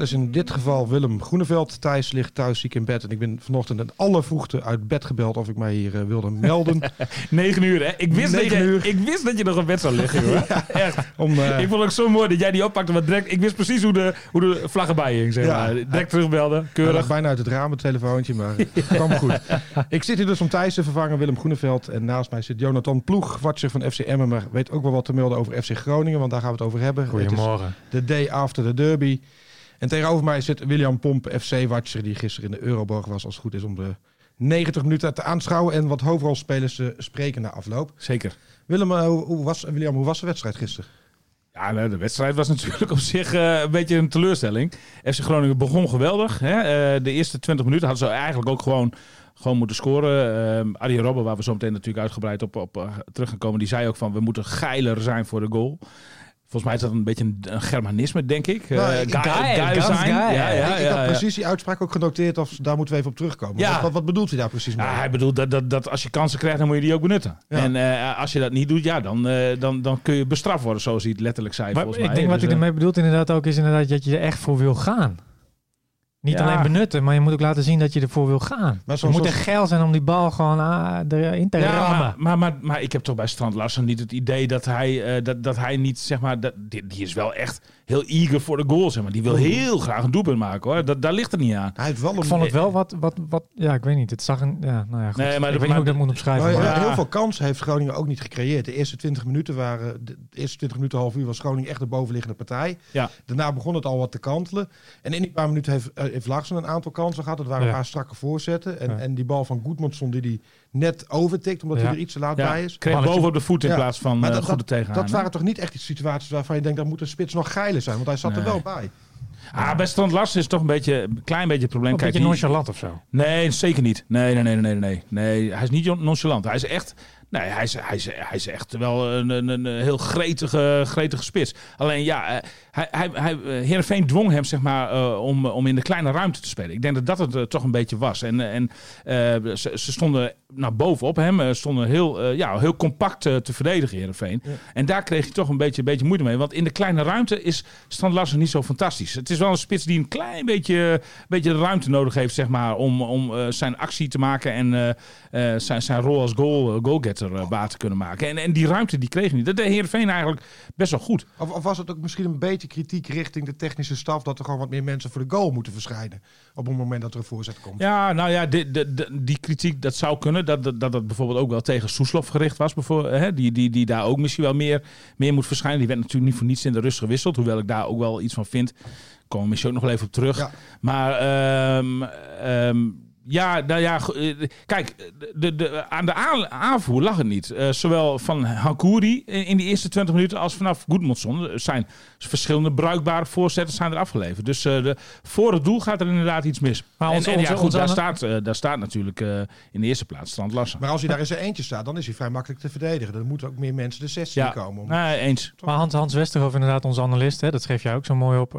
Dat is in dit geval Willem Groeneveld. Thijs ligt thuis ziek in bed. En ik ben vanochtend in alle vroegte uit bed gebeld of ik mij hier eh, wilde melden. 9 uur, hè? Ik wist, dat Negen je, uur. ik wist dat je nog op bed zou liggen, hoor. Echt. Om, eh, Ik vond het ook zo mooi dat jij die oppakte. Want direct, ik wist precies hoe de, hoe de vlag erbij hing, zeg Ja. maar. Direct terugbelden, keurig. bijna uit het raam, het telefoontje, maar het kwam goed. Ik zit hier dus om Thijs te vervangen, Willem Groeneveld. En naast mij zit Jonathan Ploeg, watcher van FC Emmen. Maar weet ook wel wat te melden over FC Groningen, want daar gaan we het over hebben. Goedemorgen. Het is de day after the derby. En tegenover mij zit William Pomp, FC-watcher, die gisteren in de Euroborg was, als het goed is, om de 90 minuten te aanschouwen. En wat hoofdrolspelers te spreken na afloop. Zeker. Willem, eh, hoe, was, William, hoe was de wedstrijd gisteren? Ja, nou, de wedstrijd was natuurlijk op zich eh, een beetje een teleurstelling. FC Groningen begon geweldig. Hè? Eh, de eerste 20 minuten hadden ze eigenlijk ook gewoon, gewoon moeten scoren. Uh, Arjen Robben, waar we zo meteen natuurlijk uitgebreid op, op eh, terug gaan komen, die zei ook van we moeten geiler zijn voor de goal. Volgens mij is dat een beetje een, een Germanisme, denk ik. Nou, Eh, ik- zijn. Ja, ja, ik, ik had precies die uitspraak ook genoteerd, of daar moeten we even op terugkomen. Ja. Wat, wat, wat bedoelt hij daar precies mee? Ja, hij bedoelt dat, dat, dat als je kansen krijgt, dan moet je die ook benutten. Ja. En eh, als je dat niet doet, ja, dan, eh, dan, dan kun je bestraft worden, zoals hij het letterlijk zei, Maar volgens ik mij. denk wat Dus, hij ermee bedoelt inderdaad ook is inderdaad dat je er echt voor wil gaan. Niet Ja. alleen benutten, maar je moet ook laten zien dat je ervoor wil gaan. Maar je moet echt geil zijn om die bal gewoon ah, erin te Ja, rammen. maar, maar, maar, maar ik heb toch bij Strand Larsen niet het idee dat hij, eh, dat, dat hij niet, zeg maar, dat, die, die is wel echt heel eager voor de goal, zeg maar. Die wil heel graag een doelpunt maken, hoor. Dat, daar ligt het niet aan. Hij heeft wel een... Ik vond het wel wat, wat, wat, ja, ik weet niet. Het zag een, ja, nou ja, goed. Nee, maar ik de- weet niet maar- hoe ik dat moet omschrijven. Nou maar- Ja. Heel veel kansen heeft Groningen ook niet gecreëerd. De eerste 20 minuten waren. De eerste 20 minuten, half uur was Groningen echt de bovenliggende partij. Ja. Daarna begon het al wat te kantelen. En in die paar minuten heeft, eh, heeft Larsen een aantal kansen gehad. Dat waren Ja. een paar strakke voorzetten. En, Ja. en die bal van Goedmondson die hij net overtikt, omdat Ja. hij er iets te laat Ja, bij is. kreeg boven op de voet in Ja. plaats van Maar uh, dat- goede tegenaan. Dat hè? waren toch niet echt die situaties waarvan je denkt, dat moet de spits nog geiler zijn. Want hij zat er wel bij. Ah, bij Strand Larsen is toch een beetje, een klein beetje het probleem. een Kijk, beetje die- nonchalant of zo. Nee, zeker niet. Nee, nee, nee, nee, nee. nee. Hij is niet nonchalant. Hij is echt. Nee, hij is, hij is, hij is echt wel een, een, een heel gretige, gretige spits. Alleen ja, eh, hij, hij, hij, eh, Heerenveen dwong hem zeg maar, eh, om, om in de kleine ruimte te spelen. Ik denk dat dat het toch een beetje was. En, en ze, ze stonden nou, bovenop hem, stonden heel, ja, heel compact te verdedigen, Heerenveen. En daar kreeg je toch een beetje, een beetje moeite mee. Want in de kleine ruimte is Strand Larsen niet zo fantastisch. Het is wel een spits die een klein beetje, beetje de ruimte nodig heeft, zeg maar, om, om zijn actie te maken en zijn, zijn rol als goal, goalgetter eh, waar te kunnen maken. En, en die ruimte die kreeg niet. Dat deed Heerenveen eigenlijk best wel goed. Of, of was het ook misschien een beetje kritiek richting de technische staf... dat er gewoon wat meer mensen voor de goal moeten verschijnen... op het moment dat er een voorzet komt? Ja, nou ja, die, die, die, die kritiek, dat zou kunnen. Dat dat, dat het bijvoorbeeld ook wel tegen Soeslof gericht was. Bijvoorbeeld, hè, die, die, die daar ook misschien wel meer, meer moet verschijnen. Die werd natuurlijk niet voor niets in de rust gewisseld. Hoewel ik daar ook wel iets van vind. Daar komen we misschien ook nog wel even op terug. Ja. Maar ehm, ja, nou ja, eh, kijk, de, de, aan de aan- aanvoer lag het niet. Eh, zowel van Hankouri in, in die eerste 20 minuten als vanaf Goedmondson. Er zijn verschillende bruikbare voorzetten zijn er afgeleverd. Dus eh, de, voor het doel gaat er inderdaad iets mis. Maar en, ja, onze- goed, daar, staat, daar staat natuurlijk eh, in de eerste plaats Strand Lassen. Maar als hij daar in zijn eentje staat, dan is hij vrij makkelijk te verdedigen. Dan moeten ook meer mensen de 16 Ja, komen. Om... nee, eens. Maar Hans, Hans Westerhof, inderdaad, onze analist, hè, dat schreef jij ook zo mooi op.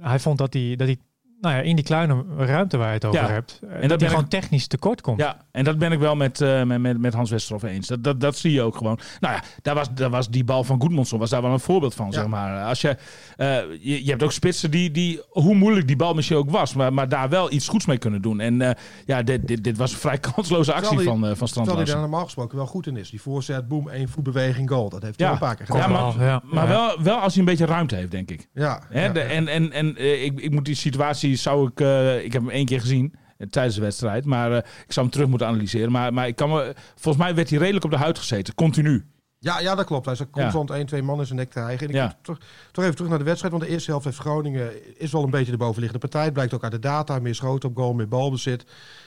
hij vond dat hij, dat hij nou ja, in die kleine ruimte waar je het over Ja. hebt, dat en dat ik- gewoon technisch tekort komt. Ja, en dat ben ik wel met, eh, met, met, Hans Westerhof eens. Dat, dat, dat zie je ook gewoon. Nou ja, daar was, daar was die bal van Goedmondson was daar wel een voorbeeld van, zeg maar. Als je, eh, je, je hebt ook spitsen die, die, hoe moeilijk die bal misschien ook was, maar, maar daar wel iets goeds mee kunnen doen. En eh, ja, dit, dit, dit was een vrij kansloze actie van, eh van Strand Terwijl hij daar normaal gesproken wel goed in is. Die voorzet, boom, één voetbeweging, goal. Dat heeft hij Ja. wel een paar keer Ja, gedaan. ja. maar wel, wel als hij een beetje ruimte heeft, denk ik. Ja, Hè, ja, de- ja. En, en, en, en eh, ik, ik moet die situatie zou ik... eh, ik heb hem één keer gezien eh, tijdens de wedstrijd. Maar eh, ik zou hem terug moeten analyseren. Maar, maar ik kan me, volgens mij werd hij redelijk op de huid gezeten. Continu. Ja, ja, dat klopt. Hij zat constant één, twee man in zijn nek te hijgen. En ik Ja. toch, toch even terug naar de wedstrijd. Want de eerste helft heeft Groningen is wel een beetje de bovenliggende partij. Het blijkt ook uit de data. Meer schoten op goal, meer balbezit.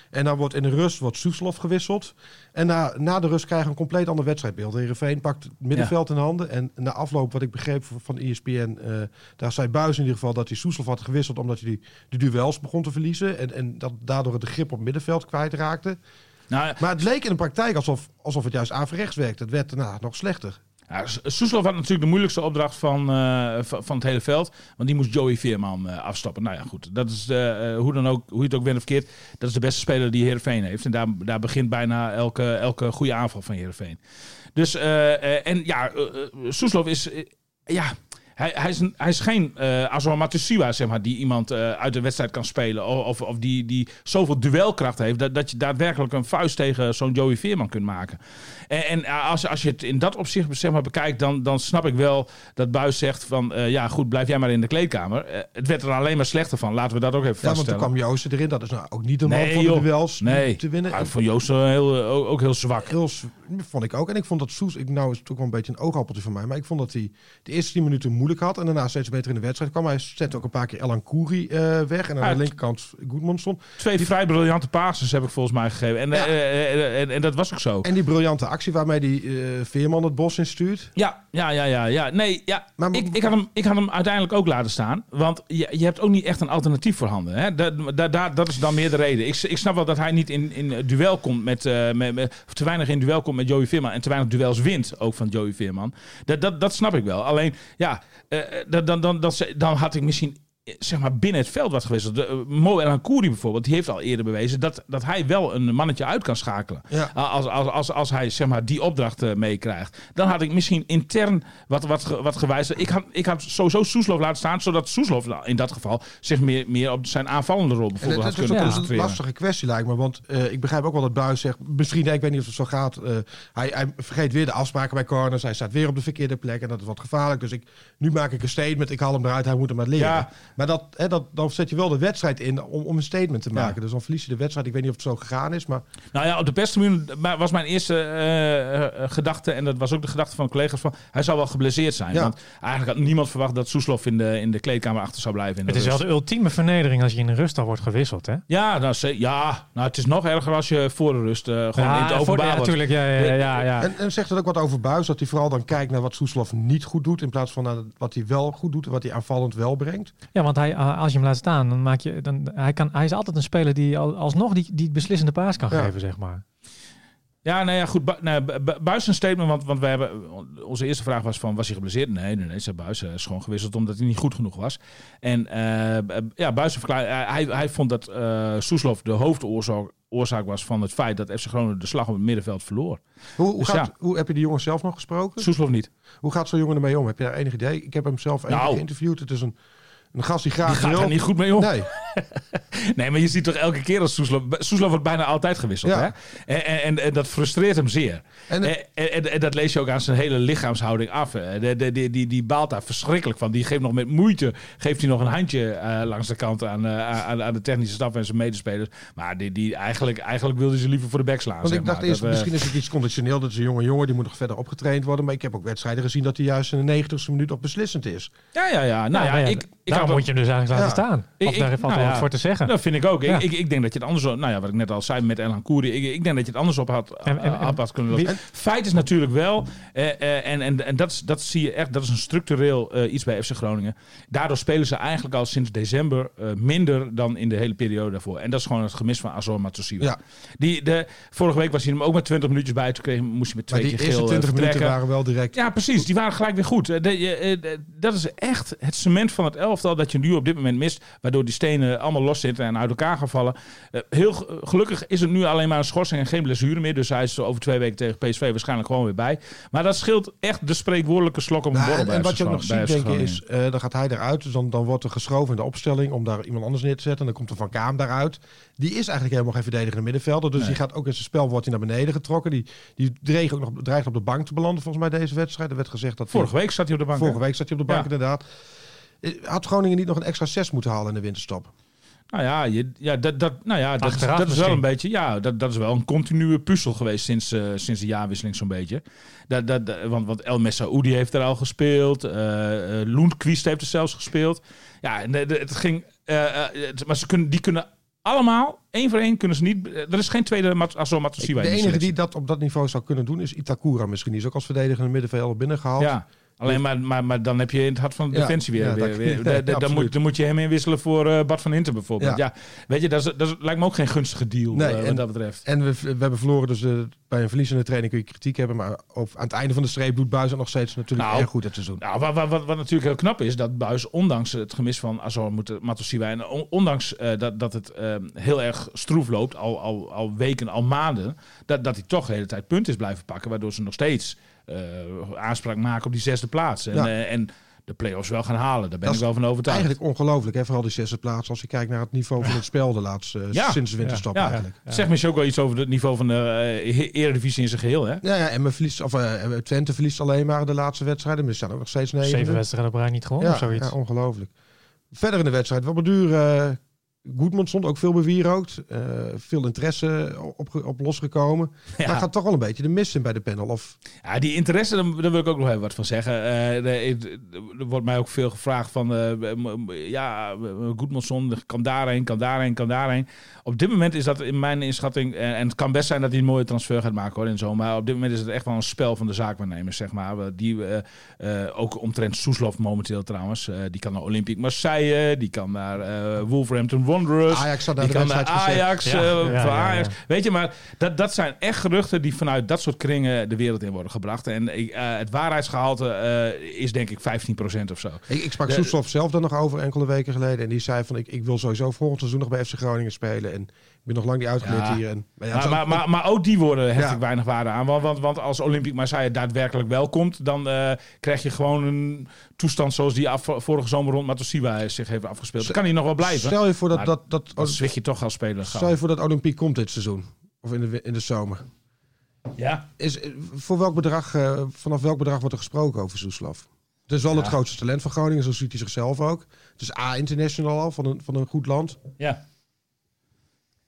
En dan wordt in de rust wordt Soeslof gewisseld. En na, na de rust krijgen we een compleet ander wedstrijdbeeld. Heerenveen pakt het middenveld in handen. En na afloop, wat ik begreep van- ESPN... eh, daar zei Buis in ieder geval dat hij Soeslof had gewisseld... omdat hij die, de duels begon te verliezen. En, en dat daardoor het de grip op het middenveld kwijtraakte. Nou, Maar het leek in de praktijk alsof, alsof het juist averechts werkte. Het werd daarna nog slechter. Ja, Soeslof had natuurlijk de moeilijkste opdracht van, eh, van, het hele veld. Want die moest Joey Veerman eh, afstappen. Nou ja, goed. Dat is eh, hoe, dan ook, hoe je het ook bent of verkeerd. Dat is de beste speler die Heerenveen heeft. En daar, daar begint bijna elke, elke goede aanval van Heerenveen. Dus, en ja, Soeslof is... ja, hij, hij, is een, hij is geen eh Azor Matusiwa, zeg maar, die iemand eh, uit de wedstrijd kan spelen. Of, of, die, die zoveel duelkracht heeft dat, dat je daadwerkelijk een vuist tegen zo'n Joey Veerman kunt maken. En, en als, als je het in dat opzicht zeg maar, bekijkt, dan, dan snap ik wel dat Buis zegt van... eh, ja, goed, blijf jij maar in de kleedkamer. Eh, het werd er alleen maar slechter van. Laten we dat ook even Ja, want toen vaststellen. kwam Joosten erin. Dat is nou ook niet de man voor de duels nee, te winnen. Ah, En ik vond Joost eh, heel, eh, ook, ook heel zwak. heel vond ik ook. En ik vond dat Soes, ik, nou is het ook wel een beetje een oogappeltje van mij. Maar ik vond dat hij de eerste 10 minuten moeilijk had. En daarna steeds beter in de wedstrijd kwam. Hij zette ook een paar keer Elan Kouri eh, weg. En aan de linkerkant Goedmond stond. Twee vrij briljante passes heb ik volgens mij gegeven. En, Ja. eh, eh, en, en dat was ook zo. En die briljante actie waarmee die Veerman het bos instuurt. Ja, ja, ja, ja, ja. Nee, ja. Maar- ik, ik, had hem, ik had hem uiteindelijk ook laten staan. Want je, je hebt ook niet echt een alternatief voorhanden. Hè? Dat, dat, dat, dat is dan meer de reden. Ik, ik snap wel dat hij niet in, in duel komt met, met, met- te weinig in duel komt met Joey Veerman. En te weinig duels wint ook van Joey Veerman. Dat, dat, dat snap ik wel. Alleen, ja, eh, dan, dan, dan, dan, dan had ik misschien eh, zeg maar binnen het veld wat gewisseld. De, eh, Mo El Akouri bijvoorbeeld, die heeft al eerder bewezen dat, dat hij wel een mannetje uit kan schakelen. Ja. Als, als, als, als hij zeg maar, die opdracht eh, meekrijgt. Dan had ik misschien intern wat, wat, wat gewijzigd. Ik had, ik had sowieso Soeslof laten staan, zodat Soeslof nou, in dat geval zich meer, meer op zijn aanvallende rol bijvoorbeeld het, had het is kunnen ook een concentreren. lastige kwestie lijkt me. Want eh, ik begrijp ook wel dat Buis zegt... Misschien, ik weet niet of het zo gaat. eh, hij, hij vergeet weer de afspraken bij corners. Hij staat weer op de verkeerde plek. En dat is wat gevaarlijk. Dus ik, nu maak ik een statement. Ik haal hem eruit. Hij moet hem maar leren. Ja. Maar dat, hè, dat, dan zet je wel de wedstrijd in om, om een statement te Ja. maken. Dus dan verlies je de wedstrijd. Ik weet niet of het zo gegaan is. Maar Nou ja, op de perstribune was mijn eerste eh, eh, gedachte, en dat was ook de gedachte van de collega's, van hij zou wel geblesseerd zijn. Ja. Want eigenlijk had niemand verwacht dat Soeslof in de, in de kleedkamer achter zou blijven. in de Het is wel de ultieme vernedering als je in de rust al wordt gewisseld, hè? Ja, nou, ze- ja, nou, het is nog erger als je voor de rust eh, gewoon in het openbaar ja, natuurlijk. Ja, ja, ja, ja. En, en zegt het ook wat over Buis, dat hij vooral dan kijkt naar wat Soeslof niet goed doet, in plaats van naar wat hij wel goed doet en wat hij aanvallend wel brengt. Ja, want hij, eh, als je hem laat staan, dan maak je, dan, hij, kan, hij is altijd een speler die al- alsnog die, die beslissende paas kan Ja. geven, zeg maar. Ja, nou ja, goed. Bu nou, Bu- Bu- Buis een statement, want, want we hebben, onze eerste vraag was van, was hij geblesseerd? Nee, nee, nee, zei Buis. Hij is gewoon gewisseld omdat hij niet goed genoeg was. En eh, ja, Buis verklaarde, hij, hij vond dat eh Soeslof de hoofdoorzaak oorzaak was van het feit dat FC Groningen de slag op het middenveld verloor. Hoe, hoe, Dus gaat, ja. hoe heb je die jongen zelf nog gesproken? Soeslof niet. Hoe gaat zo'n jongen ermee om? Heb je daar enig idee? Ik heb hem zelf Nou. geïnterviewd. Het is een, een gast die graag Die gaat er niet goed mee om. Nee, Nee, maar je ziet toch elke keer als Soeslof... Soeslof wordt bijna altijd gewisseld, Ja. hè? En, en, en, en dat frustreert hem zeer. En En, het- en, en, dat lees je ook aan zijn hele lichaamshouding af. hè. De, de, die, die, die baalt daar verschrikkelijk van. Die geeft nog met moeite geeft hij nog een handje eh, langs de kant aan, eh, aan, aan de technische staf en zijn medespelers. Maar die, die, eigenlijk, eigenlijk wilde ze liever voor de bek slaan. want zeg ik dacht maar. eerst, Dat, eh, misschien is het iets conditioneel. Dat is een jonge jongen, die moet nog verder opgetraind worden. Maar ik heb ook wedstrijden gezien dat hij juist in de 90ste minuut op beslissend is. Ja, ja, ja. Nou ja, nou ja, ik, ik had moet je hem dus eigenlijk laten Ja. staan. Ik- Of daar valt nou wel ja. wat voor te zeggen. Dat vind ik ook. Ja. Ik, ik, ik denk dat je het anders... Nou ja, wat ik net al zei met Elan Koeri. Ik, ik denk dat je het anders op had, En- en- en- had, had kunnen lossen. Feit is natuurlijk wel... eh, eh, en en, en dat, is- dat zie je echt... Dat is een structureel eh, iets bij FC Groningen. Daardoor spelen ze eigenlijk al sinds december eh, minder dan in de hele periode daarvoor. En dat is gewoon het gemis van Azor Matosiwa. Ja. Die, de, vorige week was hij hem ook met 20 minuutjes bij. Toen kreeg, moest hij met twee Maar die keer eerste geel eh, 20 minuten waren wel direct. Ja, precies. Die waren gelijk weer goed. De- je, de- dat is echt het cement van het elftal dat je nu op dit moment mist. Waardoor die stenen allemaal los zitten en uit elkaar gaan vallen. Eh, heel ge- gelukkig is het nu alleen maar een schorsing en geen blessure meer. Dus hij is er over twee weken tegen PSV waarschijnlijk gewoon weer bij. Maar dat scheelt echt de spreekwoordelijke slok op een Nou, borrel en, bij en wat je ook nog ziet, denk Groningen. is, eh, dan gaat hij eruit. Dus dan, dan wordt er geschoven in de opstelling om daar iemand anders neer te zetten. En dan komt er Van Kaam daaruit. Die is eigenlijk helemaal geen verdedigende middenvelder. Dus Nee. die gaat ook in zijn spel wordt hij naar beneden getrokken. Die, die dreigt ook nog dreigt op de bank te belanden volgens mij deze wedstrijd. Er werd gezegd dat Vorige week zat hij op de bank. vorige week zat hij op de bank Ja. inderdaad. Eh, Had Groningen niet nog een extra 6 moeten halen in de winterstop? Nou ja, je, ja, dat, dat, nou ja, dat, Achteraf dat is wel een beetje. Ja, dat, dat is wel een continue puzzel geweest sinds, eh, sinds de jaarwisseling, zo'n beetje. Dat, dat, dat- want, want El Messaoudi heeft er al gespeeld. eh eh Lundqvist heeft er zelfs gespeeld. Ja, en het ging. het- maar ze kunnen, die kunnen allemaal, één voor één, kunnen ze niet. Er is geen tweede Mat- Azo Matosiwa de enige die dat op dat niveau zou kunnen doen is Itakura misschien. Die is ook als verdedigende middenvelder binnengehaald. Ja. Alleen maar, maar, maar dan heb je in het hart van de Ja, defensie weer. ja, weer, dat- weer- ja, da- da- dan, moet, dan moet je hem inwisselen voor eh, Bart van Inter bijvoorbeeld. Ja. Weet je, dat, is, dat is- lijkt me ook geen gunstige deal Nee, eh, wat en- dat betreft. En we, we hebben verloren, dus eh, bij een verliezende training kun je kritiek hebben. Maar op, aan het einde van de streep doet Buis nog steeds natuurlijk Nou, erg goed het seizoen. Nou, wat, wat, wat, wat natuurlijk heel knap is, dat Buis, ondanks het gemis van Azor Matosiwa en on- ondanks dat, dat het eh, heel erg stroef loopt, al, al, al weken, al maanden, dat, dat hij toch de hele tijd punten is blijven pakken, waardoor ze nog steeds aanspraak maken op die zesde plaats. En, Ja. eh, en de play-offs wel gaan halen, daar ben Dat ik wel van overtuigd. Eigenlijk ongelooflijk, hè? vooral die zesde plaats. Als je kijkt naar het niveau van het spel de laatste, eh, Ja. sinds de winterstop Ja, eigenlijk. zeg misschien ook wel iets over het niveau van de eh, Eredivisie in zijn geheel, hè? Ja, ja, en men verliest, of, eh, Twente verliest alleen maar de laatste wedstrijden. Maar ze staan ook nog steeds negen. Zeven wedstrijden op rij niet gewonnen ja, of zoiets. ja, ongelooflijk. Verder in de wedstrijd, wat beduur, uh, Goedmond ook veel bewierookt. eh veel interesse op, op losgekomen. Ja. Maar gaat toch wel een beetje de mis in bij de panel. Of, Ja, die interesse, daar, daar wil ik ook nog even wat van zeggen. De- er wordt mij ook veel gevraagd van, m- ja, Goedmanson kan daarheen, kan daarheen, kan daarheen. Op dit moment is dat in mijn inschatting, en het kan best zijn dat hij een mooie transfer gaat maken hoor, en zo, maar op dit moment is het echt wel een spel van de zaakwaarnemers, zeg maar. Die, ook omtrent Soeslof momenteel trouwens, die kan naar Olympique Marseille, die kan naar Wolverhampton Wanderers. Ajax had naar Die de kan naar. Ajax, Ja, eh, ja, voor ja, Ajax. ja. Weet je, maar dat, dat zijn echt geruchten die vanuit dat soort kringen de wereld in worden gebracht. En ik, eh, het waarheidsgehalte eh, is denk ik 15% of zo. Ik, ik sprak Soeslof zelf daar nog over enkele weken geleden. En die zei van, ik, ik wil sowieso volgend seizoen nog bij FC Groningen spelen. En ben nog lang niet uitgeleerd Ja. hier. En, maar ja, Maar, ook- maar, ook die woorden hecht Ja. ik weinig waarde aan. Want, want, want als Olympique Marseille daadwerkelijk wel komt, dan eh, krijg je gewoon een toestand zoals die af, vorige zomer rond Matosiwa zich heeft afgespeeld. Dan kan hij nog wel blijven. Stel je voor dat, dat, dat, Dan zwicht je toch als speler. stel je voor dat Olympique komt dit seizoen. Of in de, in de zomer. Ja. Is, eh, voor welk bedrag, eh, vanaf welk bedrag wordt er gesproken over Soeslof? Het is wel het grootste talent van Groningen, zo ziet hij zichzelf ook. Het is A-international al, van een, van een goed land. Ja.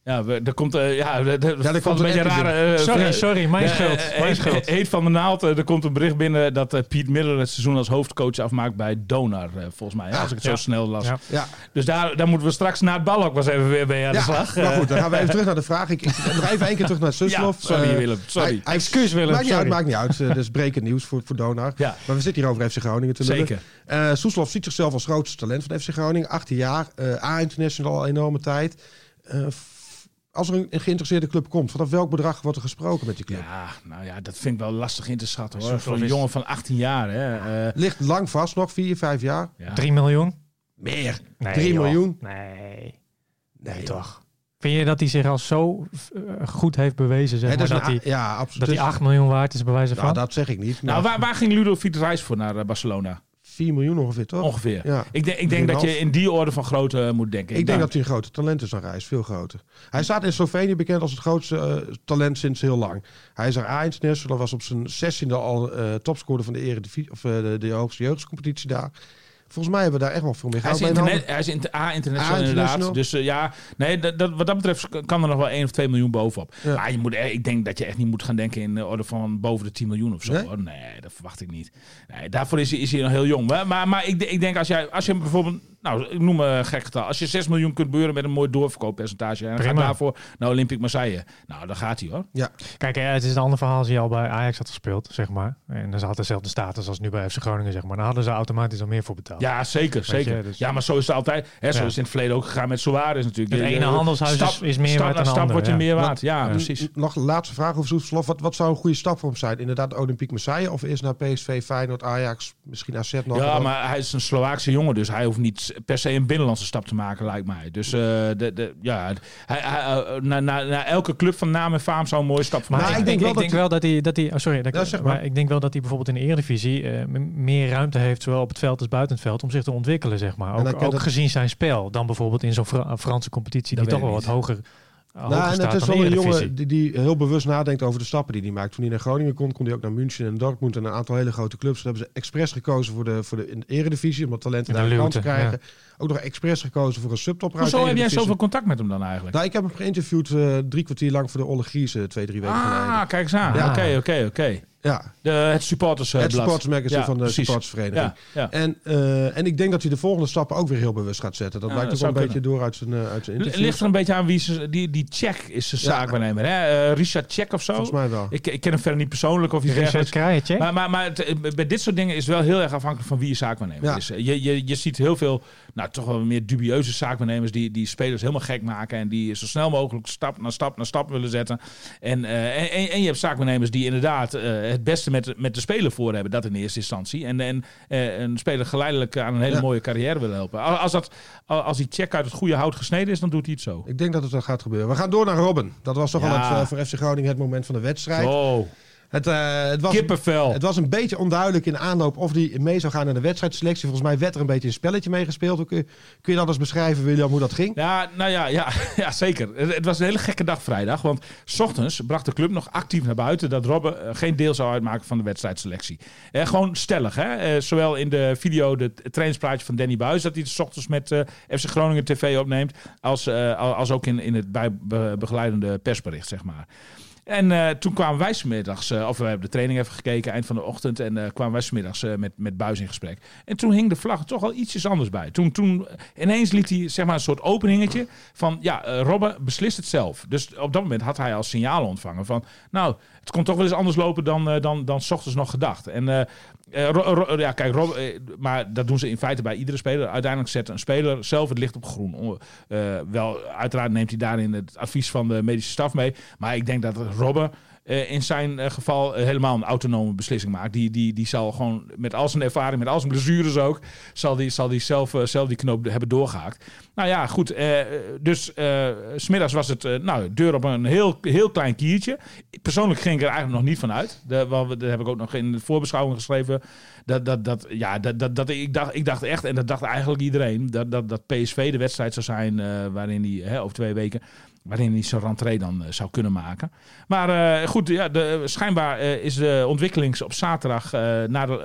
Ja, we- er komt, eh ja, er, er er valt komt een beetje rare... eh, Sorry, eh, sorry, mijn eh, schuld. eh, Mijn heet- schuld. Heet van de naald. eh, Er komt een bericht binnen dat eh, Piet Miller het seizoen als hoofdcoach afmaakt bij Donar, eh, volgens mij. hè, als ik het zo ja. snel las. Ja. Ja, Dus daar, daar moeten we straks na het bal ook wel eens even weer bij aan de ja slag. maar Eh, goed, dan gaan we even terug naar de vraag. Ik, ik nog even één keer terug naar Soeslof. Ja, sorry Eh, Willem, sorry. hij- Excuus Willem, Maakt niet uit, sorry. maakt niet uit. Eh, Dat is brekend nieuws voor, voor Donar. Ja. Maar we zitten hier over FC Groningen te lullen. Zeker. Eh Soeslof ziet zichzelf als grootste talent van FC Groningen. 18 jaar, eh A-international al enorme tijd. Eh, als er een, geïnteresseerde club komt, vanaf welk bedrag wordt er gesproken met die club? Ja, nou ja, dat vind ik wel lastig in te schatten hoor. Voor een is- jongen van 18 jaar. Hè. eh, Ligt lang vast, nog 4, 5 jaar. ja. 3 miljoen? Meer. Nee, 3 joh. miljoen. Nee. Nee, toch. Vind je dat hij zich al zo eh, goed heeft bewezen, zeg dat, hij, ja, absoluut. dat hij 8 miljoen waard is, bij wijze van? Nou, dat zeg ik niet. Nou, waar, waar ging Ludovic Reis voor naar eh, Barcelona? 4 miljoen ongeveer, toch? Ongeveer. Ja. Ik, denk, ik denk dat je 3,5. in die orde van grootte eh, moet denken. Ik denk dat hij een grote talent is dan Reis, veel groter. Hij staat in Slovenië bekend als het grootste eh, talent sinds heel lang. Hij is er A-international, was op zijn 16e al eh topscorer van de Eredivisie, of eh, de, de hoogste jeugdcompetitie daar. Volgens mij hebben we daar echt wel veel meer Hij is, geld bij in interne- handen. hij is inter- A-international A, inderdaad. international. Dus eh, ja, nee, dat, dat, wat dat betreft kan er nog wel 1 of 2 miljoen bovenop. Ja. Maar je moet, eh, ik denk dat je echt niet moet gaan denken in de orde van boven de 10 miljoen of zo. Nee? Dat verwacht ik niet. Nee, daarvoor is hij, is hij nog heel jong. Maar, maar, maar ik, ik denk als, jij, als je bijvoorbeeld, nou ik noem een gek getal. Als je 6 miljoen kunt beuren met een mooi doorverkooppercentage. En dan Prima. gaat daarvoor naar Olympique Marseille. Nou, dan gaat hij hoor. Ja, Kijk, eh, het is een ander verhaal als hij al bij Ajax had gespeeld, zeg maar. En dan had dezelfde status als nu bij FC Groningen, zeg maar. Dan hadden ze automatisch al meer voor betaald. Ja, zeker. je, zeker. dus- Ja, maar zo is het altijd. Hè, zo Ja. is het in het verleden ook gegaan met Suarez natuurlijk. Het Je- ene je- handelshuis is- stap, is meer stap waard dan stap ander, wordt je ja. meer waard. Ja, Ja. precies. Nog een laatste vraag over Soeslof. Wat, wat zou een goede stap voor hem zijn? Inderdaad Olympique Marseille of eerst naar PSV, Feyenoord, Ajax, misschien AZ nog? Ja, maar hij is een Slovaakse jongen, dus hij hoeft niet per se een binnenlandse stap te maken, lijkt mij. Dus eh, de, de, ja, hij, hij, eh, na, na, na elke club van naam en faam zou een mooie stap van Maar ik, denk, wel ik dat denk wel dat hij, dat hij oh sorry, dat ik- Ja, zeg maar. maar ik denk wel dat hij bijvoorbeeld in de Eredivisie eh, meer ruimte heeft, zowel op het veld als buiten het veld, om zich te ontwikkelen, zeg maar. Ook, ook dat- gezien zijn spel, dan bijvoorbeeld in zo'n Fra- Franse competitie Dat die toch wel wat hoger hoger Nou, en het is wel een jongen die, die heel bewust nadenkt over de stappen die hij maakt. Toen hij naar Groningen kon, kon hij ook naar München en Dortmund en een aantal hele grote clubs. Toen hebben ze expres gekozen voor de, voor de, in de eredivisie, omdat talenten In de daar een kans krijgen. Ook nog expres gekozen voor een subtopper Hoezo heb jij zoveel contact met hem dan eigenlijk? Nou, ik heb hem geïnterviewd eh, drie kwartier lang voor de Olle Giese twee, drie weken geleden. Ah, kijk eens aan. Ja. Oké, oké, oké. Ja, De- Het supporters het blad. supportersmagazine Ja, van de precies. supportersvereniging. Ja, ja. En, eh, en ik denk dat hij de volgende stappen ook weer heel bewust gaat zetten. Dat Ja, lijkt ook wel een beetje door uit zijn, eh, uit zijn Het interview. ligt er een beetje aan wie ze... Die, die Check is de Ja. zaakwaarnemer, hè? Eh, Richard Check of zo? Volgens mij wel. Ik, ik ken hem verder niet persoonlijk of iets Richard dergelijks. Krajicek? Maar, maar, maar het- bij dit soort dingen is het wel heel erg afhankelijk van wie je zaakwaarnemer Ja. is. Je, je, je ziet heel veel, nou toch wel meer dubieuze zaakwaarnemers die, die spelers helemaal gek maken. En die zo snel mogelijk stap na stap na stap willen zetten. En, eh, en, en- en je hebt zaakwaarnemers die inderdaad eh, het beste met, met de speler voor hebben. Dat in eerste instantie. En, en eh, een speler geleidelijk aan een hele Ja. mooie carrière willen helpen. Als, dat, als die check uit het goede hout gesneden is, dan doet hij het zo. Ik denk dat het wel gaat gebeuren. We gaan door naar Robben. Dat was toch Ja. wel het, eh, voor FC Groningen het moment van de wedstrijd. Oh, Het, eh, het, was, kippenvel. het was een beetje onduidelijk in aanloop of hij mee zou gaan naar de wedstrijdselectie. Volgens mij werd er een beetje een spelletje meegespeeld. Hoe Kun je, kun je dat eens beschrijven, William, hoe dat ging? Ja, nou ja, ja, ja zeker. Het, het was een hele gekke dag vrijdag. Want s ochtends bracht de club nog actief naar buiten dat Robben eh, geen deel zou uitmaken van de wedstrijdselectie. Eh, gewoon stellig, hè? Eh, zowel in de video, de het trainingspraatje van Danny Buis, dat hij s ochtends met FC Groningen TV opneemt, als, als ook in, in het bij, be- begeleidende persbericht, zeg maar. En eh, toen kwamen wij 's middags, eh, of we hebben de training even gekeken, eind van de ochtend. En eh, kwamen wij 's middags eh, met, met Buis in gesprek. En toen hing de vlag toch al ietsjes anders bij. Toen, toen ineens liet hij zeg maar, een soort openingetje van, ja, Robben beslist het zelf. Dus op dat moment had hij al signalen ontvangen van, nou, het kon toch wel eens anders lopen dan, dan, dan ochtends nog gedacht. En ja, kijk, Rob, eh, maar dat doen ze in feite bij iedere speler. Uiteindelijk zet een speler zelf het licht op groen. Wel, uiteraard neemt hij daarin het advies van de medische staf mee. Maar ik denk dat Robben eh, in zijn eh, geval eh, helemaal een autonome beslissing maakt. Die, die, die zal gewoon met al zijn ervaring, met al zijn blessures ook, zal die, zal die zelf, zelf die knoop hebben doorgehaakt. Nou ja, goed. dus smiddags was het, nou, deur op een heel, heel klein kiertje. Persoonlijk ging ik er eigenlijk nog niet van uit. De, dat heb ik ook nog in de voorbeschouwing geschreven. Dat, dat, dat, ja, dat, dat, dat, ik, dacht, ik dacht echt, en dat dacht eigenlijk iedereen, dat, dat, dat PSV de wedstrijd zou zijn waarin hij over twee weken waarin hij zijn rentree dan eh, zou kunnen maken. Maar eh, goed, ja, de, schijnbaar eh, is de ontwikkeling op zaterdag,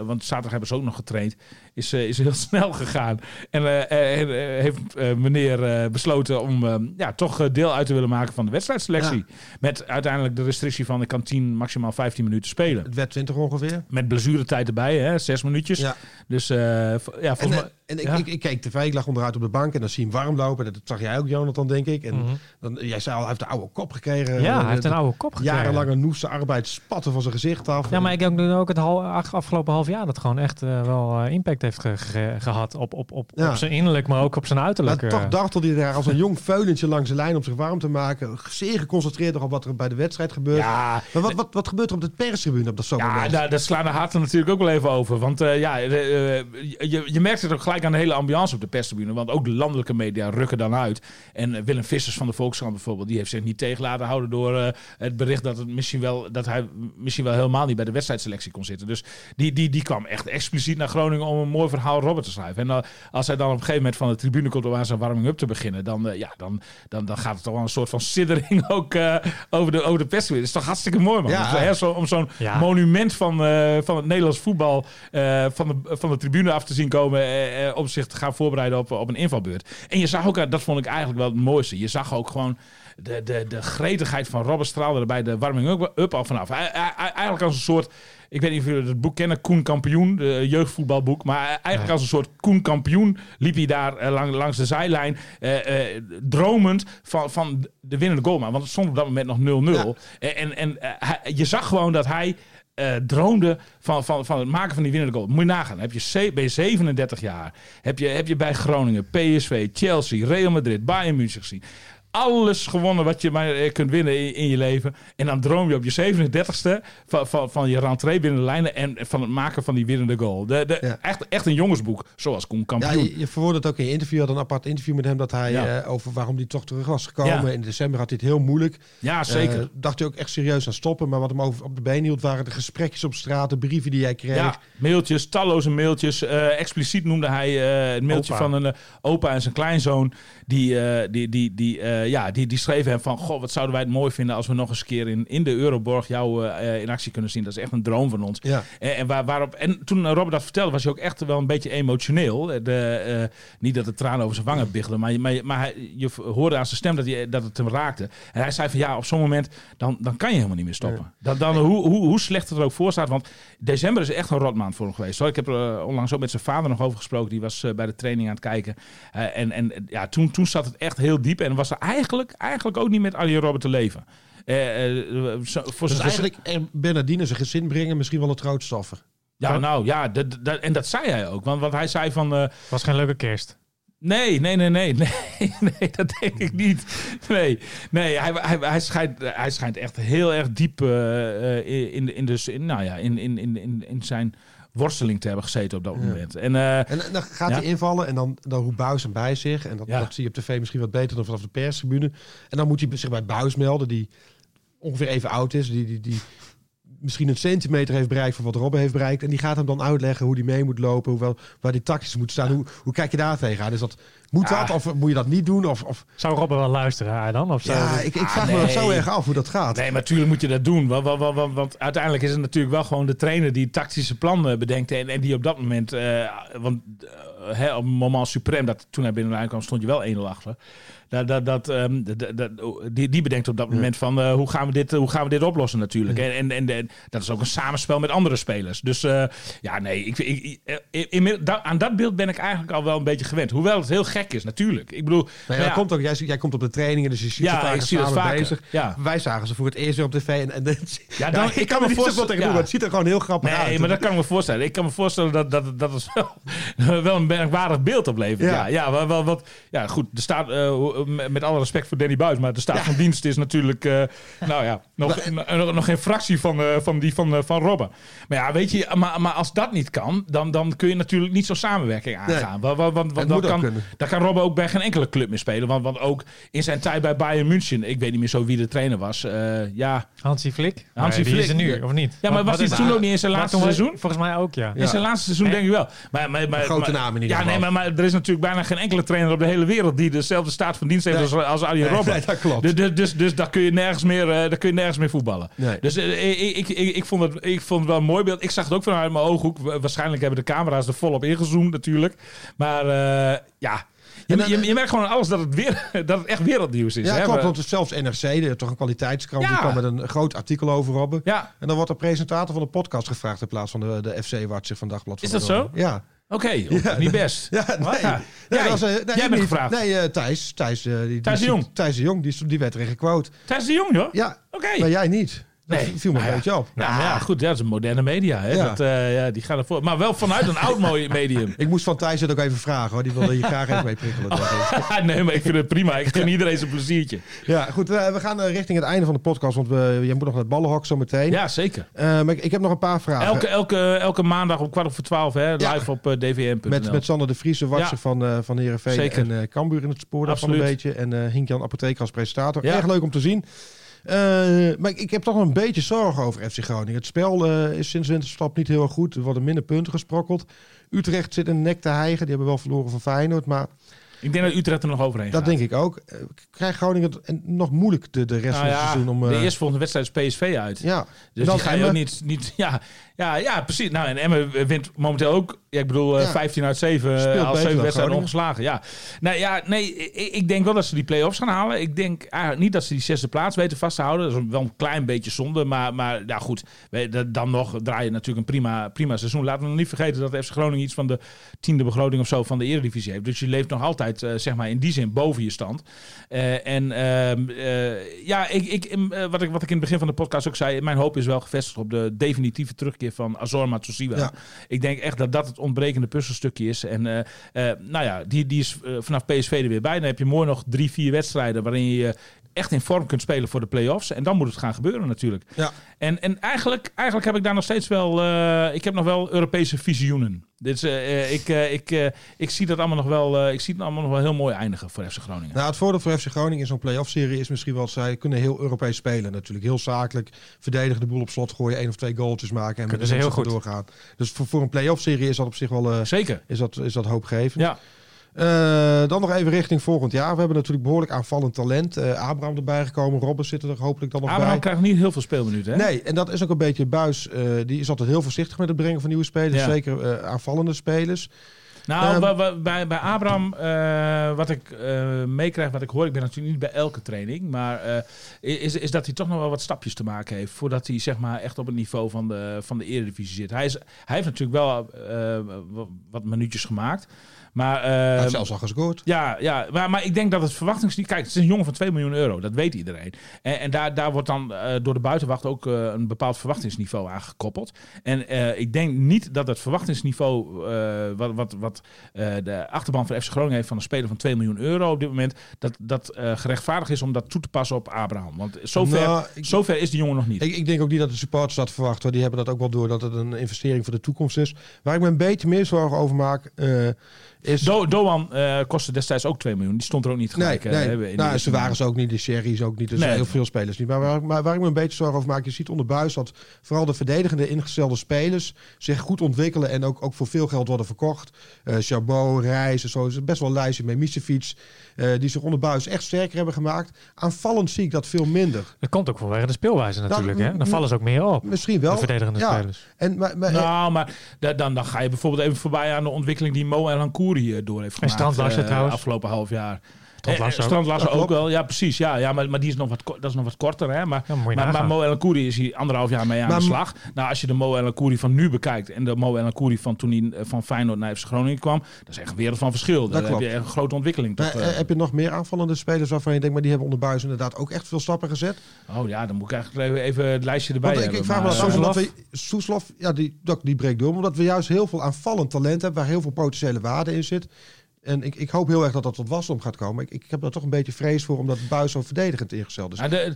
want zaterdag hebben ze ook nog getraind, is, eh, is heel snel gegaan. En eh, eh, heeft meneer besloten om ja, toch deel uit te willen maken van de wedstrijdselectie. Met uiteindelijk de restrictie van ik kan 10, maximaal 15 minuten spelen. Het werd 20 ongeveer. Met blessuretijd erbij, hè, zes minuutjes. Ja. Dus ja, En, volgens mij... en ik, ja. ik, ik keek tv, ik lag onderuit op de bank en dan zie je hem warm lopen. Dat zag jij ook, Jonathan, denk ik. En Mhm. dan, jij zei al, hij heeft de oude kop gekregen. Ja, hij heeft een oude kop gekregen. Jarenlange noeste arbeid spatten van zijn gezicht af. Ja, maar ik heb ook het afgelopen half jaar dat gewoon echt wel eh, heeft ge- ge- gehad op, op, op, Ja. op zijn innerlijk, maar ook op zijn Maar uiterlijk. toch eh. dartelde hij daar als een jong veulentje langs de lijn om zich warm te maken. Zeer geconcentreerd op wat er bij de wedstrijd gebeurt. ja, Maar wat, wat, wat gebeurt er op de perstribune op dat Ja, daar, daar slaan de harten natuurlijk ook wel even over. Want eh, ja, de, eh, je, je merkt het ook gelijk aan de hele ambiance op de perstribune. Want ook de landelijke media rukken dan uit. En eh, Willem Vissers van de Volkskrant bijvoorbeeld, die heeft zich niet tegen laten houden door eh, het bericht dat, het misschien wel, dat hij misschien wel helemaal niet bij de wedstrijdselectie kon zitten. Dus die, die, die kwam echt expliciet naar Groningen om mooi verhaal Robert te schrijven. En eh, als hij dan op een gegeven moment van de tribune komt om aan zijn warming-up te beginnen, dan, eh, ja, dan, dan, dan gaat het toch wel een soort van siddering ook eh, over, de, over de perstribune. Dat is toch hartstikke mooi, man. Ja. Dus, hè, zo, om zo'n Ja. monument van, eh, van het Nederlands voetbal eh, van, de, van de tribune af te zien komen. om zich te gaan voorbereiden op, op een invalbeurt. En je zag ook, dat vond ik eigenlijk wel het mooiste. Je zag ook gewoon de, de, de gretigheid van Robben straalde er bij de warming-up al vanaf. Eigenlijk als een soort. Ik weet niet of jullie het boek kennen, Koen Kampioen, de jeugdvoetbalboek. Maar eigenlijk als een soort Koen Kampioen liep hij daar eh, lang- langs de zijlijn. eh, eh, dromend van, van de winnende goal. Maar, want het stond op dat moment nog 0-0. En, en, je zag gewoon dat hij eh, droomde van, van, van het maken van die winnende goal. Moet je nagaan. Heb je, ben je 37 jaar. Heb je, heb je bij Groningen, PSV, Chelsea, Real Madrid, Bayern München gezien. Alles gewonnen wat je maar eh, kunt winnen in, in je leven. En dan droom je op je 37ste van, van, van je rentree binnen de lijnen en van het maken van die winnende goal. De, de, Ja. echt, echt een jongensboek, zoals Koen Ja, je, je verwoordde het ook in je interview. Had een apart interview met hem dat hij Ja. eh, over waarom hij toch terug was gekomen. Ja. In december had hij het heel moeilijk. Ja, zeker. Eh, dacht hij ook echt serieus aan stoppen. Maar wat hem over, op de been hield waren de gesprekjes op straat, de brieven die hij kreeg. Ja, mailtjes, talloze mailtjes. Eh, expliciet noemde hij het mailtje Opa. van een opa en zijn kleinzoon. Die, die, die, die, eh, eh, ja, die, die schreven hem van... Goh, wat zouden wij het mooi vinden als we nog eens een keer in, in de Euroborg jou eh, in actie kunnen zien. Dat is echt een droom van ons. Ja. En, en, waar, waarop, en toen Robert dat vertelde, was hij ook echt wel een beetje emotioneel. De, eh, niet dat de tranen over zijn wangen biggelden, maar, maar, maar hij, je hoorde aan zijn stem dat, hij, dat het hem raakte. En hij zei van ja, op zo'n moment, dan, dan kan je helemaal niet meer stoppen. Dan, dan, hoe, hoe, hoe slecht het er ook voor staat. Want december is echt een rotmaand voor hem geweest. Hoor. Ik heb er onlangs ook met zijn vader nog over gesproken. Die was bij de training aan het kijken. En en ja, toen, toen zat het echt heel diep. En was er eigenlijk, eigenlijk ook niet met Arjen Robben te leven. zo, voor dus eigenlijk Bernardine zijn gezin brengen misschien wel het grootste offer. Ja, nou ja, dat, dat, en dat zei hij ook. Want, want hij zei van... Uh, was geen leuke kerst. Nee, nee, nee, nee, nee, nee, dat denk ik niet. Nee, nee hij, hij, hij, schijnt, hij schijnt echt heel erg diep uh, in, in, dus, in, nou ja, in, in, in, in zijn worsteling te hebben gezeten op dat moment. En, uh, en dan gaat hij invallen en dan, dan roept Buis hem bij zich. En dat, dat zie je op tv misschien wat beter dan vanaf de perstribune. En dan moet hij zich bij Buis melden, die ongeveer even oud is. Die, die, die, misschien een centimeter heeft bereikt van wat Robben heeft bereikt. En die gaat hem dan uitleggen hoe die mee moet lopen, hoewel, waar die tactisch moet staan. Hoe, hoe kijk je daar tegenaan? Dus dat, moet dat of moet je dat niet doen? Of, of... Zou Robben wel luisteren hij dan? Of ja, ik, ik vraag ah, nee. me zo erg af hoe dat gaat. Nee, maar natuurlijk moet je dat doen. Want, want, want, want, uiteindelijk is het natuurlijk wel gewoon de trainer die tactische plannen bedenkt. En, en die op dat moment, uh, want uh, hè, op het moment suprem, dat toen hij binnen kwam, stond je wel 1-0 achter. Dat, dat, dat, um, dat, dat, die, die bedenkt op dat moment van uh, hoe, gaan we dit, hoe gaan we dit oplossen natuurlijk. En, en, en, dat is ook een samenspel met andere spelers. Dus uh, ja, nee, ik, ik, ik, in, da, aan dat beeld ben ik eigenlijk al wel een beetje gewend. Hoewel het heel gek is natuurlijk. Ik bedoel, nou ja, ja, komt ook, jij, jij komt op de trainingen, dus je ziet ja, het ik zie dat vaker. bezig. Ja. Wij zagen ze voor het eerst weer op tv. En, en, ja, dan, ik, kan me voorstellen, het ziet er gewoon heel grappig nee, uit. Nee, maar dat kan ik me voorstellen. Ik kan me voorstellen dat, dat, dat het wel, wel een merkwaardig beeld oplevert. Ja, ja, ja, wel, wat, ja goed, er staat, uh, met alle respect voor Danny Buis. Maar de staat ja. van dienst is natuurlijk uh, nou ja, nog, nog, nog geen fractie van, uh, van die van, uh, van Robben. Maar ja, weet je, maar, maar als dat niet kan, dan, dan kun je natuurlijk niet zo'n samenwerking aangaan. Nee. Want, want, want dan, kan, dan kan Robben ook bij geen enkele club meer spelen. Want, want ook in zijn tijd bij Bayern München, ik weet niet meer zo wie de trainer was. ja. Hansi Flik? Hansi Flik. is er nu, of niet? Ja, maar was hij toen ook niet in zijn laatste seizoen? Volgens mij ook, ja. In zijn laatste seizoen denk ik wel. Maar, maar, maar, grote naam in ieder geval. Ja, nee, maar, maar er is natuurlijk bijna geen enkele trainer op de hele wereld die dezelfde staat van dienst heeft als, als Arjen Robben. Nee, dat klopt. Dus, dus, dus, dus daar kun je nergens meer, uh, daar kun je nergens meer voetballen. Nee. Dus uh, ik, ik, ik, ik, vond het, ik vond het wel een mooi beeld. Ik zag het ook vanuit mijn ooghoek. Waarschijnlijk hebben de camera's er volop ingezoomd natuurlijk. Maar uh, ja, je, dan, je, je, merkt gewoon aan alles dat het, weer, dat het echt wereldnieuws is. Ja, hè? klopt. Want zelfs NRC, toch een kwaliteitskrant, Ja. die kwam met een groot artikel over Robben. Ja, En dan wordt de presentator van de podcast gevraagd in plaats van de, de FC-watcher van Dagblad. van Is dat zo? Ja. oké. Ja, niet best. Ja, nee. Ja. Was, eh, nee, jij bent gevraagd. Nee, uh, Thijs. Thijs, uh, die, Thijs de Jong. Thijs de Jong, die, die werd erin gequote. Thijs de Jong, joh? Ja, Oké. maar jij niet. Dat Nee. viel me Nou een ja. beetje op. Ja, maar ja, goed, dat is een moderne media. Hè? Ja. Dat, eh, ja, die gaan ervoor. Maar wel vanuit een oud mooi medium. Ik moest van Thijs het ook even vragen hoor. Die wilde je graag even mee prikkelen. ik. nee, maar ik vind het prima. Ik gun iedereen zijn pleziertje. Ja, goed. We, we gaan eh, richting het einde van de podcast. Want we, jij moet nog naar het ballenhok zo meteen. Ja, zeker. Maar ik, ik heb nog een paar vragen. Elke, elke, elke maandag om kwart over twaalf, hè, live op eh, dvm.nl. Met, met Sander de Vries, de watcher Ja. van, eh van Heerenveen Zeker. en Cambuur in het spoor daarvan een beetje. En Hink-Jan Apotheker als presentator. Ja. Erg leuk om te zien. Eh, maar ik, ik heb toch een beetje zorgen over FC Groningen. Het spel eh, is sinds winterstap niet heel erg goed. Er worden minder punten gesprokkeld. Utrecht zit in de nek te hijgen. Die hebben wel verloren van Feyenoord. Maar Ik denk dat Utrecht er nog overheen dat gaat. denk ik ook. Eh, Krijgt Groningen het nog moeilijk de, de rest Nou van het seizoen om... de eerstvolgende wedstrijd is PSV uit. ja. Dus Dan die ga je ook niet, niet ja, ja, ja, precies. Nou, en Emmen wint momenteel ook, ja, ik bedoel, eh, Ja. 15 uit 7, Speelt als beter 7 dan wedstrijden ongeslagen. Ja. Nou ja, nee, ik, ik denk wel dat ze die play-offs gaan halen. Ik denk eigenlijk niet dat ze die zesde plaats weten vast te houden. Dat is wel een klein beetje zonde, maar, maar ja, goed. Dan nog draai je natuurlijk een prima, prima seizoen. Laten we nog niet vergeten dat FC Groningen iets van de tiende begroting of zo van de Eredivisie heeft. Dus je leeft nog altijd, eh, zeg maar, in die zin boven je stand. Eh, en ehm, eh, ja, ik, ik, eh, wat, ik, wat ik in het begin van de podcast ook zei, mijn hoop is wel gevestigd op de definitieve terugkeer van Azor Matsushima. Ja. Ik denk echt dat dat het ontbrekende puzzelstukje is. En eh, eh, nou ja, die, die is eh, vanaf PSV er weer bij. Dan heb je mooi nog drie, vier wedstrijden waarin je echt in vorm kunt spelen voor de play-offs. En dan moet het gaan gebeuren natuurlijk. Ja. En, en eigenlijk, eigenlijk heb ik daar nog steeds wel... eh, ik heb nog wel Europese visioenen. Dit is, eh, eh, ik, eh, ik, ik zie dat allemaal nog wel... eh, ik zie het allemaal nog wel heel mooi eindigen voor FC Groningen. Nou, het voordeel voor FC Groningen in zo'n play-off-serie is misschien wel dat zij kunnen heel Europees spelen. Natuurlijk heel zakelijk, verdedigen de boel op slot, gooien één of twee goaltjes maken en met Kunnen de ze heel goed. doorgaan. Dus voor, voor een play-off-serie is dat op zich wel eh, Zeker. is dat, is dat hoopgevend. Ja. Eh, dan nog even richting volgend jaar. We hebben natuurlijk behoorlijk aanvallend talent. Eh, Abraham erbij gekomen. Robben zit er hopelijk dan nog Abraham bij. krijgt niet heel veel speelminuten, hè? Nee, en dat is ook een beetje buis. eh, die is altijd heel voorzichtig met het brengen van nieuwe spelers. Ja. Zeker aanvallende spelers. Nou, Ehm, bij, bij Abraham, wat ik eh, meekrijg, wat ik hoor, ik ben natuurlijk niet bij elke training, maar is, is dat hij toch nog wel wat stapjes te maken heeft voordat hij zeg maar echt op het niveau van de, van de Eredivisie zit. Hij, is, hij heeft natuurlijk wel wa- wat minuutjes gemaakt, maar... Hij heeft zelfs al gescoord. ja, ja maar, maar ik denk dat het verwachtingsniveau... Kijk, het is een jongen van 2 miljoen euro. Dat weet iedereen. En, en daar, daar wordt dan eh, door de buitenwacht ook eh, een bepaald verwachtingsniveau aan gekoppeld. En eh, ik denk niet dat het verwachtingsniveau... wat, wat, wat de achterban van FC Groningen heeft van een speler van 2 miljoen euro op dit moment... dat, dat gerechtvaardigd is om dat toe te passen op Abraham. Want zover, Nou, ik- zover is die jongen nog niet. Ik, ik denk ook niet dat de supporters dat verwachten. hoor. Die hebben dat ook wel door dat het een investering voor de toekomst is. Waar ik me een beetje meer zorgen over maak, is... Do, Doan eh, kostte destijds ook 2 miljoen. Die stond er ook niet Nee, gelijk. eh, nee. hebben in nou, ze waren ze ook niet, de Sherry's ook niet. Er zijn Nee. heel veel spelers niet. Maar waar, maar waar ik me een beetje zorgen over maak, je ziet onder buis dat vooral de verdedigende ingestelde spelers zich goed ontwikkelen en ook, ook voor veel geld worden verkocht. Eh Chabot, Reis en zo. Is best wel een lijstje met Misefiets, eh die zich onder buis echt sterker hebben gemaakt. Aanvallend zie ik dat veel minder. Dat komt ook vanwege de speelwijze natuurlijk. Dat- hè? Dan vallen ze ook meer op. Misschien wel. De verdedigende ja. spelers. En, maar, maar, Nou, maar da- dan, dan ga je bijvoorbeeld even voorbij aan de ontwikkeling die Mo Hankouri eh, door heeft gemaakt. Eh, trouwens. Afgelopen half jaar. Strand Eh, eh, ook. Strand Larsen Ja, ook wel. Ja, precies. Ja, ja maar, maar die is nog wat, dat is nog wat korter. Hè? Maar, Ja, maar. Mo El is hier anderhalf jaar mee aan Maar- de slag. Nou, als je de Mo El van nu bekijkt en de Mo El van toen hij eh, van Feyenoord naar FC Groningen kwam, dat is echt een wereld van verschil. Daar heb je echt een grote ontwikkeling. Tot, heb je nog meer aanvallende spelers waarvan je denkt, maar die hebben onder buis inderdaad ook echt veel stappen gezet? oh ja, dan moet ik eigenlijk even, even het lijstje erbij Want hebben. ik vraag me af, omdat we Soeslof, ja, die, dat- die breekt door, omdat we juist heel veel aanvallend talent hebben, waar heel veel potentiële waarde in zit. En ik, ik hoop heel erg dat dat tot wasdom gaat komen. Ik, ik heb daar toch een beetje vrees voor, omdat Buis zo verdedigend ingesteld is. Ja, de,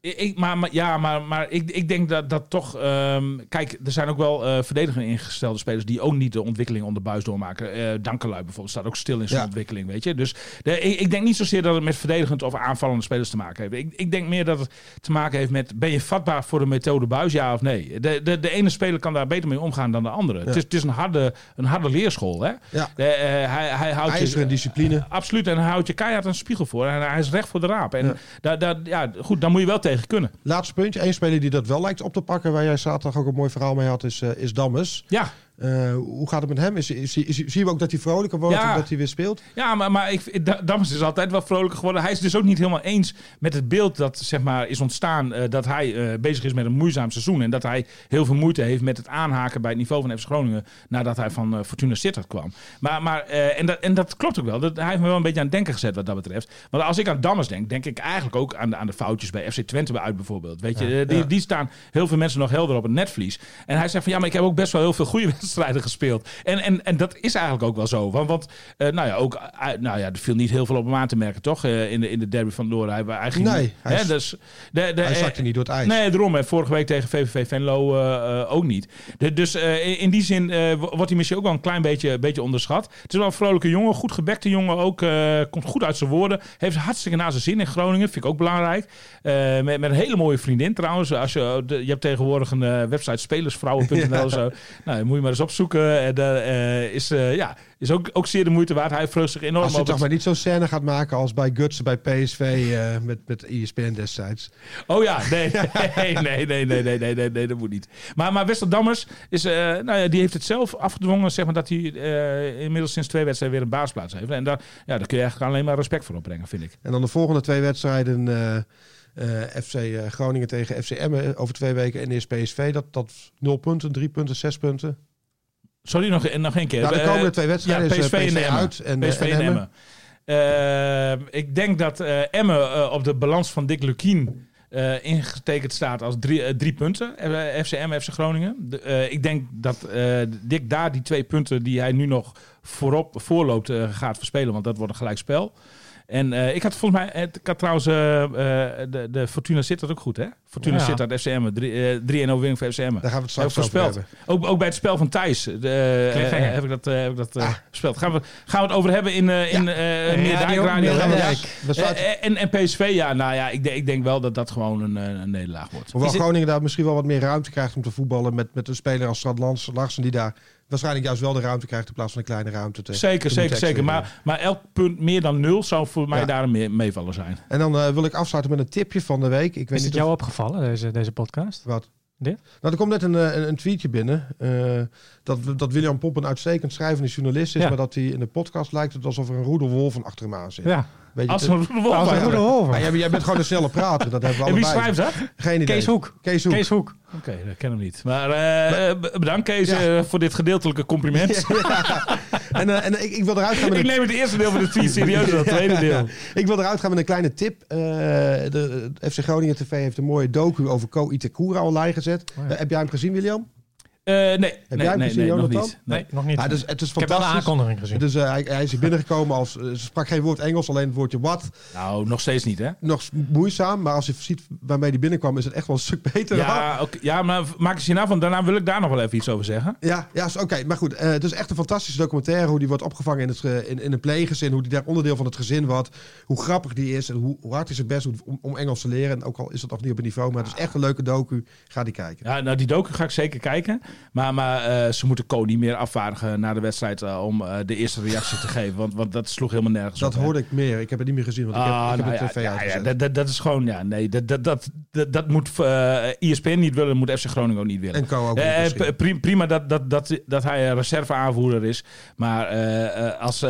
ik, maar, maar, ja, maar, maar ik, ik denk dat dat toch... ehm, kijk, er zijn ook wel verdedigend ingestelde spelers... die ook niet de ontwikkeling onder buis doormaken. Eh Dankelui bijvoorbeeld staat ook stil in zijn Ja. ontwikkeling, weet je. Dus de, ik, ik denk niet zozeer dat het met verdedigend of aanvallende spelers te maken heeft. Ik, ik denk meer dat het te maken heeft met... ben je vatbaar voor de methode buis, ja of nee? De, de, de ene speler kan daar beter mee omgaan dan de andere. Het, is, het is een harde, een harde leerschool, hè? Ja. De, eh, hij, hij houdt je- discipline. Absoluut, en hij houdt je keihard een spiegel voor. En hij is recht voor de raap. En Ja. daar, daar, ja, goed, daar moet je wel tegen kunnen. Laatste puntje. Eén speler die dat wel lijkt op te pakken, waar jij zaterdag ook een mooi verhaal mee had, is, eh is Dammes. Ja, Eh, hoe gaat het met hem? Is, is, is, zien we ook dat hij vrolijker wordt Ja. en dat hij weer speelt? Ja, maar, maar ik, Da- Dammers is altijd wel vrolijker geworden. Hij is dus ook niet helemaal eens met het beeld dat zeg maar, is ontstaan eh, dat hij eh, bezig is met een moeizaam seizoen. En dat hij heel veel moeite heeft met het aanhaken bij het niveau van FC Groningen nadat hij van Fortuna Sittard kwam. Maar, maar, en, dat, en dat klopt ook wel. Dat, hij heeft me wel een beetje aan het denken gezet wat dat betreft. Want als ik aan Dammers denk, denk ik eigenlijk ook aan de, aan de foutjes bij FC Twente uit bijvoorbeeld. Weet je, die, Ja. die staan heel veel mensen nog helder op het netvlies. En hij zegt van ja, maar ik heb ook best wel heel veel goede wedstrijden gespeeld. En, en, en dat is eigenlijk ook wel zo. Want, want eh, nou ja, ook, eh, nou ja, er viel niet heel veel op hem aan te merken, toch? eh, in, de, in de derby van Loren. Hij, hij ging, Nee, hij hè, dus, de, de, Hij zakte niet door het ijs. Nee, daarom. En vorige week tegen VVV Venlo ook niet. De- dus in, die zin wo- wordt hij misschien ook wel een klein beetje, beetje onderschat. Het is wel een vrolijke jongen, goed gebekte jongen ook. komt goed uit zijn woorden. Heeft hartstikke naar zijn zin in Groningen. Vind ik ook belangrijk. Met, met een hele mooie vriendin trouwens. Als je, de- je hebt tegenwoordig een website spelersvrouwen.nl. Zo. Nou, moet je maar eens opzoeken. En, eh, is, eh, ja, is ook, ook zeer de moeite waard. Hij vreugde zich enorm Als op toch het- maar niet zo'n scène gaat maken als bij Gutsen bij PSV eh, met, met ESPN destijds. Oh ja, nee, nee, nee, nee, nee, nee, nee, nee, nee, dat moet niet. Maar, maar Wester Dammers, is, nou ja, die heeft het zelf afgedwongen, zeg maar, dat hij inmiddels sinds twee wedstrijden weer een baasplaats heeft. En daar, ja, daar kun je eigenlijk alleen maar respect voor opbrengen, vind ik. En dan de volgende twee wedstrijden FC Groningen tegen FC Emmen over twee weken en eerst PSV. Dat, dat 0 punten, 3 punten, 6 punten. Sorry, nog, nog één keer. Nou, de Eh, komende twee wedstrijden ja, is, eh, PSV en Emmen. uit en, eh, PSV en en Emmen. Emmen. Eh, ik denk dat eh Emmen eh, op de balans van Dick Lukien eh, ingetekend staat als drie, eh, drie punten. Eh, FC Groningen. De, eh, ik denk dat eh, Dick daar die twee punten die hij nu nog voorop voorloopt eh, gaat verspelen. Want dat wordt een gelijkspel. En eh, ik had volgens mij, het- ik had trouwens eh, eh, de, de Fortuna Sittard ook goed, hè? Fortuna Ja. Sittard, FCM, 3-1 overwinning voor FCM. Daar gaan we het straks over voorspeld. hebben. Ook, ook bij het spel van Thijs heb ik dat, eh, heb ik dat eh, Ah. Gaan we, gaan we het over hebben in, eh in eh Meerdijk Radio, Radio. Ja. Sluiten- Eh, en, en PSV, ja, nou ja, ik, denk- ik denk wel dat dat gewoon een, een nederlaag wordt. Hoewel Is het- Groningen daar misschien wel wat meer ruimte krijgt om te voetballen met, met een speler als Strad Lans- Larsen die daar waarschijnlijk juist wel de ruimte krijgt in plaats van een kleine ruimte. Te, Zeker, te zeker, zeker. Maar, maar elk punt meer dan nul zou voor mij Ja. daar een mee- meevaller zijn. En dan eh, wil ik afsluiten met een tipje van de week. Ik weet Is niet het of- jou opgevallen, deze, deze podcast? Wat? Dit? Nou, er komt net een, eh, een, een tweetje binnen. eh, dat, dat William Pomp een uitstekend schrijvende journalist is. Ja. Maar dat hij in de podcast lijkt het alsof er een roedelwolf van achter hem aan zit. Ja, Weet je Als een roedelwolf. Maar jij, jij bent gewoon een snelle prater. Dat hebben we En wie schrijft dat? Geen idee. Kees Hoek. Kees Hoek. Kees Hoek. Oké, dat ken hem niet. Maar eh, b- bedankt Kees Ja. voor dit gedeeltelijke compliment. En, eh, en ik, ik wil eruit gaan met ik neem het eerste deel van de tweet serieus dan het tweede deel. Ik wil eruit gaan met een kleine tip. Eh, de, de FC Groningen TV heeft een mooie docu over Ko Itakura online gezet. Oh. Eh, heb jij hem gezien, William? Eh, nee, nee, jij hem nee, gezien, nee, nog niet. Nee. Nog niet. Ja, dus, het is ik heb wel de fantastisch. aankondiging gezien. Dus eh, hij, hij is hier binnengekomen als... eh, ze sprak geen woord Engels, alleen het woordje wat. Nou, nog steeds niet, hè? Nog moeizaam, maar als je ziet waarmee hij binnenkwam... is het echt wel een stuk beter. Ja, oké, ja, maar maak eens hierna van. Daarna wil ik daar nog wel even iets over zeggen. Ja, ja is- oké. Maar goed, eh, het is echt een fantastische documentaire. Hoe die wordt opgevangen in, het, in, in een pleeggezin. Hoe die daar onderdeel van het gezin wordt. Hoe grappig die is. En hoe, hoe hard hij zijn best doet om, om Engels te leren. En ook al is dat nog niet op een niveau. Maar het is echt een leuke docu. Ga die kijken. Ja, nou, die docu ga ik zeker kijken. Maar, maar eh, ze moeten Ko niet meer afvaardigen na de wedstrijd eh, om eh, de eerste reactie te geven. Want, want dat sloeg helemaal nergens Dat op. hè. hoorde ik meer. Ik heb het niet meer gezien. Want ik heb, Ah, ik heb nou de ja, tv ja, ja, uitgezet. dat, dat, dat is gewoon, ja, nee, dat, dat, dat, dat, dat moet uh, ESPN niet willen, moet FC Groningen ook niet willen. En Co ook niet prima dat, dat, dat, dat hij een reserveaanvoerder is, maar als,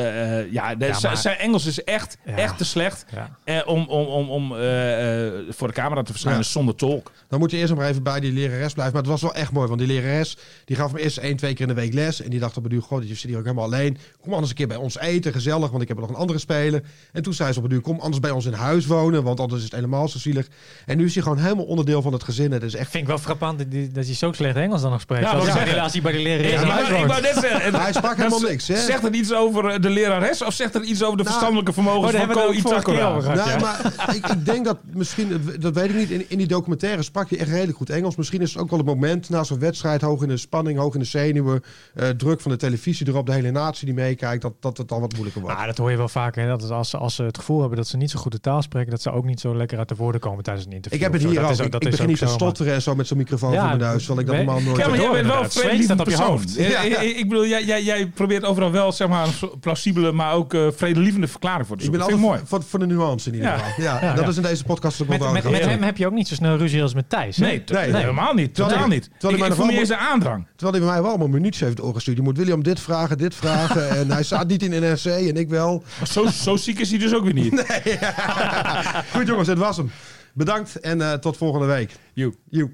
ja, de- Ja, z- maar- zijn Engels is echt, Ja. echt te slecht Ja. eh, om, om, om, om eh, eh, voor de camera te verschijnen Ja. zonder tolk. Dan moet je eerst nog maar even bij die lerares blijven. Maar het was wel echt mooi. Want die lerares die gaf me eerst één, twee keer in de week les. En die dacht op een duur, god, je zit hier ook helemaal alleen. Kom anders een keer bij ons eten, gezellig. Want ik heb er nog een andere speler. En toen zei ze op een duur, kom anders bij ons in huis wonen. Want anders is het helemaal zo zielig. En nu is hij gewoon helemaal onderdeel van het gezin. Het is echt... vind ik wel frappant dat hij, dat hij zo slecht Engels dan nog spreekt. Ja, Ja, hij zeggen. relatie bij de lerares Ja, in maar huis ik woont. wou net zeggen, Hij sprak helemaal niks, hè? Zegt het iets over eh, de lerares of zegt het iets over de Nou, verstandelijke vermogens oh, van Ko Itakura? Nou, ja. maar ik, ik denk dat misschien, dat weet ik niet, in, in die documentaire sprak je echt redelijk goed Engels. Misschien is het ook wel het moment na zo'n wedstrijd, hoog in de spanning, hoog in de zenuwen, eh, druk van de televisie erop, de hele natie die meekijkt, dat, dat het dan wat moeilijker wordt. Nou, dat hoor je wel vaker. Hè? Dat is als, ze- als ze het gevoel hebben dat ze niet zo goed de taal spreken, dat ze ook niet zo lekker uit de woorden komen tijdens een interview. ik heb het hier is ik dat ik is begin niet te stotteren en zo met zo'n microfoon Ja, voor mijn neus, terwijl ik dat nee. normaal nooit Ja, maar jij bent wel staat op je hoofd. Ja, Ja. ik- bedoel, jij, jij, jij probeert overal wel zeg maar, een plausibele, maar ook eh vredelievende verklaring voor te Ik ben zoeken. altijd mooi. voor, voor de nuance in ieder Ja. geval. Ja, Ja, dat ja. is in deze podcast ook wel Met, Ja. hem heb je ook niet zo snel ruzie als met Thijs. hè? Nee, helemaal niet. Totaal niet. terwijl Ik, mij nog wel- de aandrang. Terwijl hij bij mij wel allemaal minuutjes heeft doorgestuurd. Je moet William dit vragen, dit vragen. en hij staat niet in NRC en ik wel. Zo, zo ziek is hij dus ook weer niet. Goed jongens, het was hem. Bedankt en eh, tot volgende week. Joe. Joep.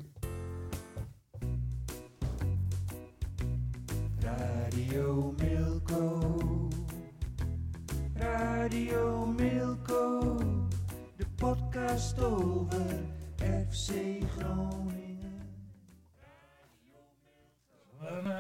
Radio Milko. Radio Milko. De podcast over FC Groningen.